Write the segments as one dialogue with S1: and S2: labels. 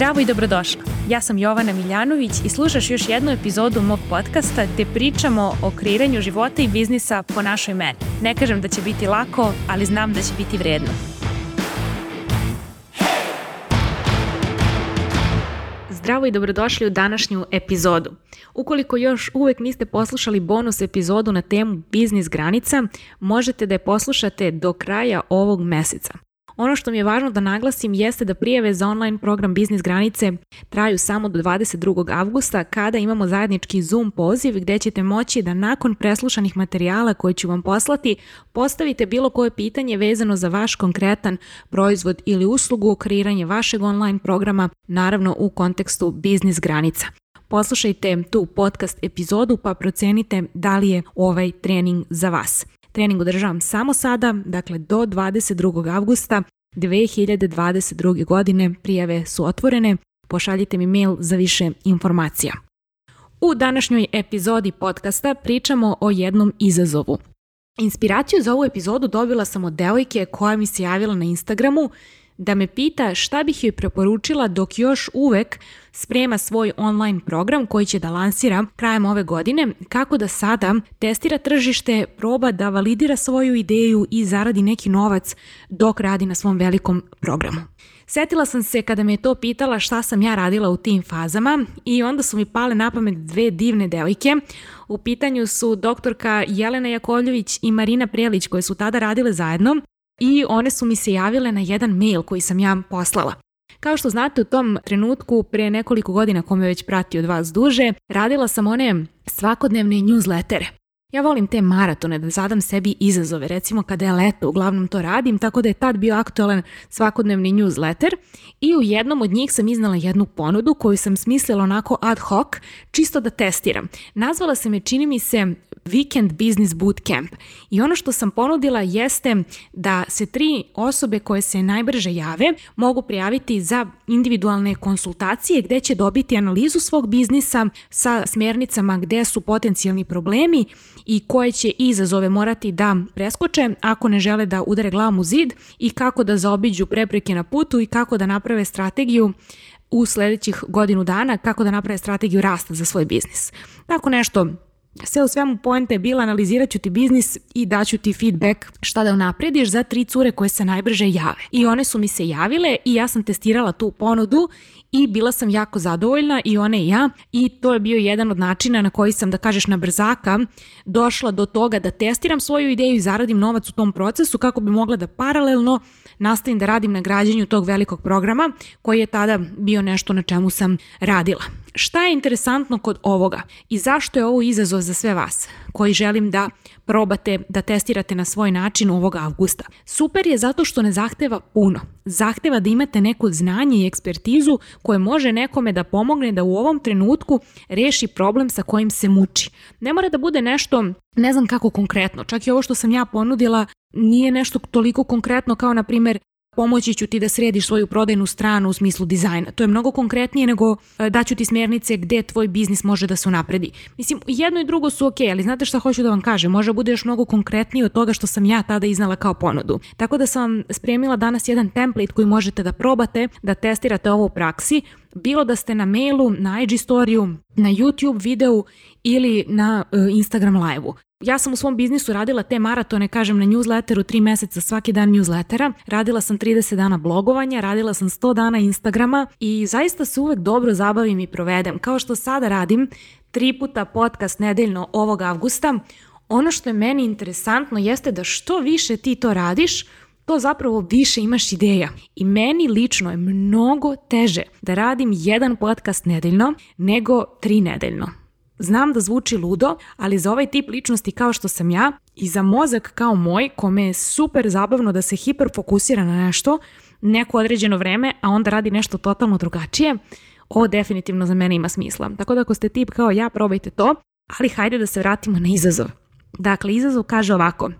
S1: Zdravo i dobrodošla. Ja sam Jovana Miljanović i slušaš još jednu epizodu mog podcasta gde pričamo o kreiranju života i biznisa po našoj meni. Ne kažem da će biti lako, ali znam da će biti vredno. Zdravo i dobrodošli u današnju epizodu. Ukoliko još uvek niste poslušali bonus epizodu na temu biznis granica, možete da je poslušate do kraja ovog meseca. Ono što mi je važno da naglasim jeste da prijave za online program Biznis granice traju samo do 22. avgusta kada imamo zajednički Zoom poziv gdje ćete moći da nakon preslušanih materijala koje ću vam poslati postavite bilo koje pitanje vezano za vaš konkretan proizvod ili uslugu, kreiranje vašeg online programa, naravno u kontekstu biznis granica. Poslušajte tu podcast epizodu pa procenite da li je ovaj trening za vas. Trening održavam samo sada, dakle do 22. augusta 2022. godine prijave su otvorene. Pošaljite mi mail za više informacija. U današnjoj epizodi podcasta pričamo o jednom izazovu. Inspiraciju za ovu epizodu dobila sam od devojke koja mi se javila na Instagramu da me pita šta bih joj preporučila dok još uvek sprema svoj online program koji će da lansira krajem ove godine, kako da sada testira tržište, proba da validira svoju ideju i zaradi neki novac dok radi na svom velikom programu. Setila sam se kada me je to pitala šta sam ja radila u tim fazama i onda su mi pale na pamet dve divne devojke. U pitanju su doktorka Jelena Jakovljević i Marina Prelić koje su tada radile zajedno i one su mi se javile na jedan mail koji sam ja poslala. Kao što znate u tom trenutku prije nekoliko godina kome već prati od vas duže, radila sam one svakodnevne newslettere. Ja volim te maratone da zadam sebi izazove, recimo kada je leto, uglavnom to radim, tako da je tad bio aktualan svakodnevni newsletter i u jednom od njih sam iznala jednu ponudu koju sam smislila onako ad hoc, čisto da testiram. Nazvala sam je, čini mi se, Weekend Business Bootcamp. I ono što sam ponudila jeste da se tri osobe koje se najbrže jave mogu prijaviti za individualne konsultacije gde će dobiti analizu svog biznisa sa smjernicama gdje su potencijalni problemi i koje će izazove morati da preskoče ako ne žele da udare glavom u zid i kako da zaobiđu prepreke na putu i kako da naprave strategiju u sljedećih godinu dana kako da naprave strategiju rasta za svoj biznis. Tako nešto sve u svemu poenta je bila analizirat ću ti biznis i daću ti feedback šta da unaprediš za tri cure koje se najbrže jave. I one su mi se javile i ja sam testirala tu ponudu i bila sam jako zadovoljna i one i ja i to je bio jedan od načina na koji sam da kažeš na brzaka došla do toga da testiram svoju ideju i zaradim novac u tom procesu kako bi mogla da paralelno nastavim da radim na građenju tog velikog programa koji je tada bio nešto na čemu sam radila. Šta je interesantno kod ovoga i zašto je ovo izazov za sve vas koji želim da probate da testirate na svoj način ovog avgusta? Super je zato što ne zahteva puno. Zahteva da imate neko znanje i ekspertizu koje može nekome da pomogne da u ovom trenutku reši problem sa kojim se muči. Ne mora da bude nešto ne znam kako konkretno, čak i ovo što sam ja ponudila nije nešto toliko konkretno kao na primjer pomoći ću ti da središ svoju prodajnu stranu u smislu dizajna. To je mnogo konkretnije nego e, ću ti smjernice gdje tvoj biznis može da se unapredi. Mislim, jedno i drugo su ok, ali znate šta hoću da vam kažem, možda bude još mnogo konkretnije od toga što sam ja tada iznala kao ponudu. Tako da sam spremila danas jedan template koji možete da probate, da testirate ovo u praksi, bilo da ste na mailu, na IG storiju, na YouTube videu ili na e, Instagram live-u. Ja sam u svom biznisu radila te maratone, kažem, na newsletteru, tri mjeseca svaki dan newslettera. Radila sam 30 dana blogovanja, radila sam 100 dana Instagrama i zaista se uvek dobro zabavim i provedem. Kao što sada radim, tri puta podcast nedeljno ovog avgusta, ono što je meni interesantno jeste da što više ti to radiš, to zapravo više imaš ideja. I meni lično je mnogo teže da radim jedan podcast nedeljno nego tri nedeljno. Znam da zvuči ludo, ali za ovaj tip ličnosti kao što sam ja i za mozak kao moj, kome je super zabavno da se hiperfokusira na nešto, neko određeno vreme, a onda radi nešto totalno drugačije, ovo definitivno za mene ima smisla. Tako da ako ste tip kao ja, probajte to, ali hajde da se vratimo na izazov. Dakle, izazov kaže ovako,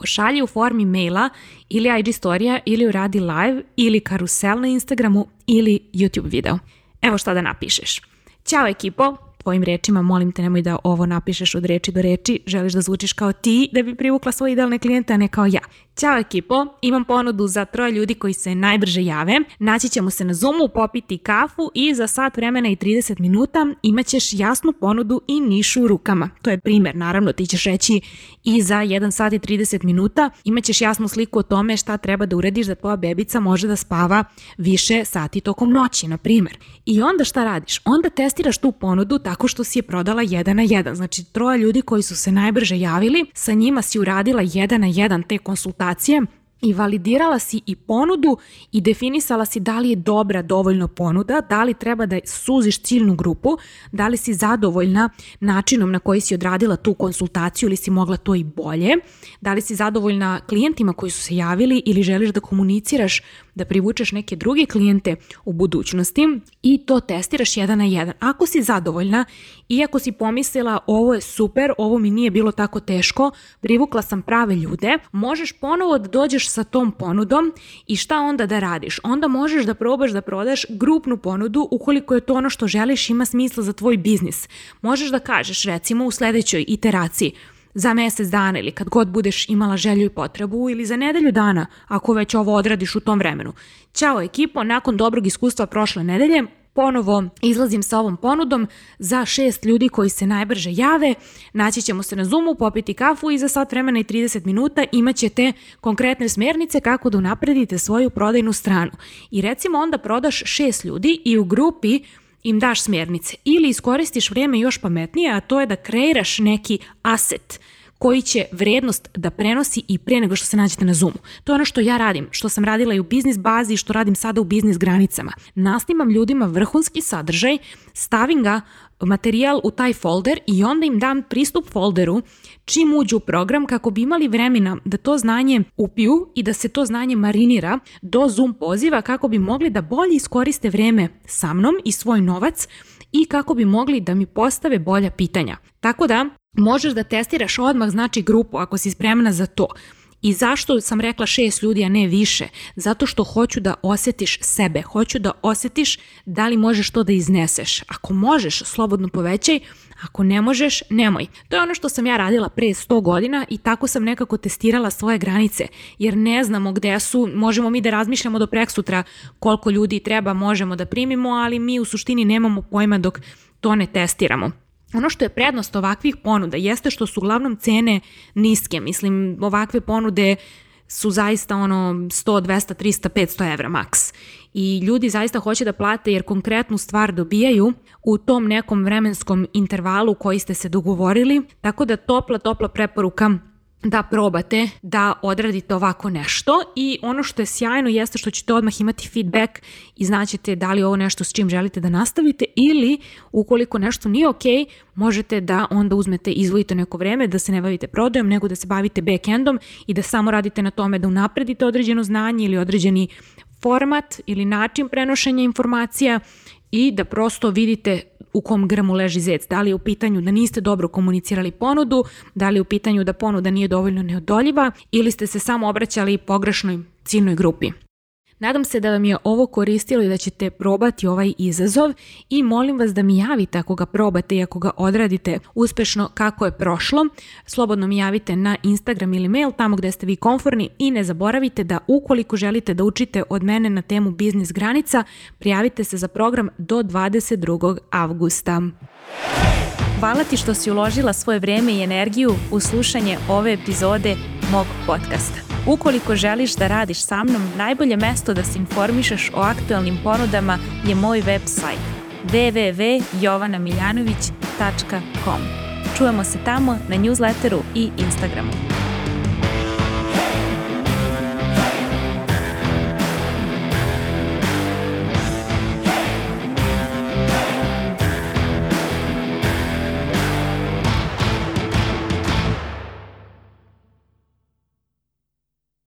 S1: pošalji u formi maila ili IG storija ili uradi live ili karusel na Instagramu ili YouTube video. Evo šta da napišeš. Ćao ekipo, tvojim rečima, molim te nemoj da ovo napišeš od reči do reči, želiš da zvučiš kao ti da bi privukla svoje idealne klijente, a ne kao ja. Ćao ekipo, imam ponudu za troje ljudi koji se najbrže jave. Naći ćemo se na Zoomu, popiti kafu i za sat vremena i 30 minuta imat ćeš jasnu ponudu i nišu u rukama. To je primjer, naravno, ti ćeš reći i za 1 sat i 30 minuta imat ćeš jasnu sliku o tome šta treba da urediš da tvoja bebica može da spava više sati tokom noći, na primer. I onda šta radiš? Onda testiraš tu ponudu tako što si je prodala jedan na jedan. Znači, troja ljudi koji su se najbrže javili, sa njima si uradila jedan na jedan te konsultacije, i validirala si i ponudu i definisala si da li je dobra dovoljno ponuda, da li treba da suziš ciljnu grupu, da li si zadovoljna načinom na koji si odradila tu konsultaciju ili si mogla to i bolje, da li si zadovoljna klijentima koji su se javili ili želiš da komuniciraš da privučeš neke druge klijente u budućnosti i to testiraš jedan na jedan. Ako si zadovoljna i ako si pomislila ovo je super, ovo mi nije bilo tako teško, privukla sam prave ljude, možeš ponovo da dođeš sa tom ponudom i šta onda da radiš? Onda možeš da probaš da prodaš grupnu ponudu ukoliko je to ono što želiš ima smisla za tvoj biznis. Možeš da kažeš recimo u sljedećoj iteraciji za mjesec dana ili kad god budeš imala želju i potrebu ili za nedelju dana ako već ovo odradiš u tom vremenu. Ćao ekipo, nakon dobrog iskustva prošle nedelje ponovo izlazim sa ovom ponudom za šest ljudi koji se najbrže jave. Naći ćemo se na Zoomu, popiti kafu i za sat vremena i 30 minuta imat ćete konkretne smjernice kako da unapredite svoju prodajnu stranu. I recimo onda prodaš šest ljudi i u grupi im daš smjernice ili iskoristiš vrijeme još pametnije, a to je da kreiraš neki aset koji će vrijednost da prenosi i prije nego što se nađete na Zoomu. To je ono što ja radim, što sam radila i u biznis bazi i što radim sada u biznis granicama. Nasnimam ljudima vrhunski sadržaj, stavim ga materijal u taj folder i onda im dam pristup folderu čim uđu u program kako bi imali vremena da to znanje upiju i da se to znanje marinira do Zoom poziva kako bi mogli da bolje iskoriste vrijeme sa mnom i svoj novac i kako bi mogli da mi postave bolja pitanja. Tako da možeš da testiraš odmah znači grupu ako si spremna za to. I zašto sam rekla šest ljudi, a ne više? Zato što hoću da osjetiš sebe, hoću da osjetiš da li možeš to da izneseš. Ako možeš, slobodno povećaj, ako ne možeš, nemoj. To je ono što sam ja radila pre 100 godina i tako sam nekako testirala svoje granice, jer ne znamo gde su, možemo mi da razmišljamo do preksutra koliko ljudi treba, možemo da primimo, ali mi u suštini nemamo pojma dok to ne testiramo. Ono što je prednost ovakvih ponuda jeste što su uglavnom cene niske, mislim ovakve ponude su zaista ono 100, 200, 300, 500 evra maks. I ljudi zaista hoće da plate jer konkretnu stvar dobijaju u tom nekom vremenskom intervalu koji ste se dogovorili, tako da topla, topla preporuka da probate da odradite ovako nešto i ono što je sjajno jeste što ćete odmah imati feedback i znaćete da li je ovo nešto s čim želite da nastavite ili ukoliko nešto nije ok, možete da onda uzmete, izvojite neko vreme da se ne bavite prodajom, nego da se bavite backendom i da samo radite na tome da unapredite određeno znanje ili određeni format ili način prenošenja informacija i da prosto vidite u kom grmu leži zec. Da li je u pitanju da niste dobro komunicirali ponudu, da li je u pitanju da ponuda nije dovoljno neodoljiva ili ste se samo obraćali pogrešnoj ciljnoj grupi. Nadam se da vam je ovo koristilo i da ćete probati ovaj izazov i molim vas da mi javite ako ga probate i ako ga odradite uspješno kako je prošlo. Slobodno mi javite na Instagram ili mail tamo gde ste vi konforni i ne zaboravite da ukoliko želite da učite od mene na temu biznis granica, prijavite se za program do 22. avgusta. Hvala ti što si uložila svoje vrijeme i energiju u slušanje ove epizode mog podcasta. Ukoliko želiš da radiš sa mnom, najbolje mesto da se informišeš o aktuelnim ponudama je moj web sajt www.jovanamiljanović.com. Čujemo se tamo na newsletteru i Instagramu.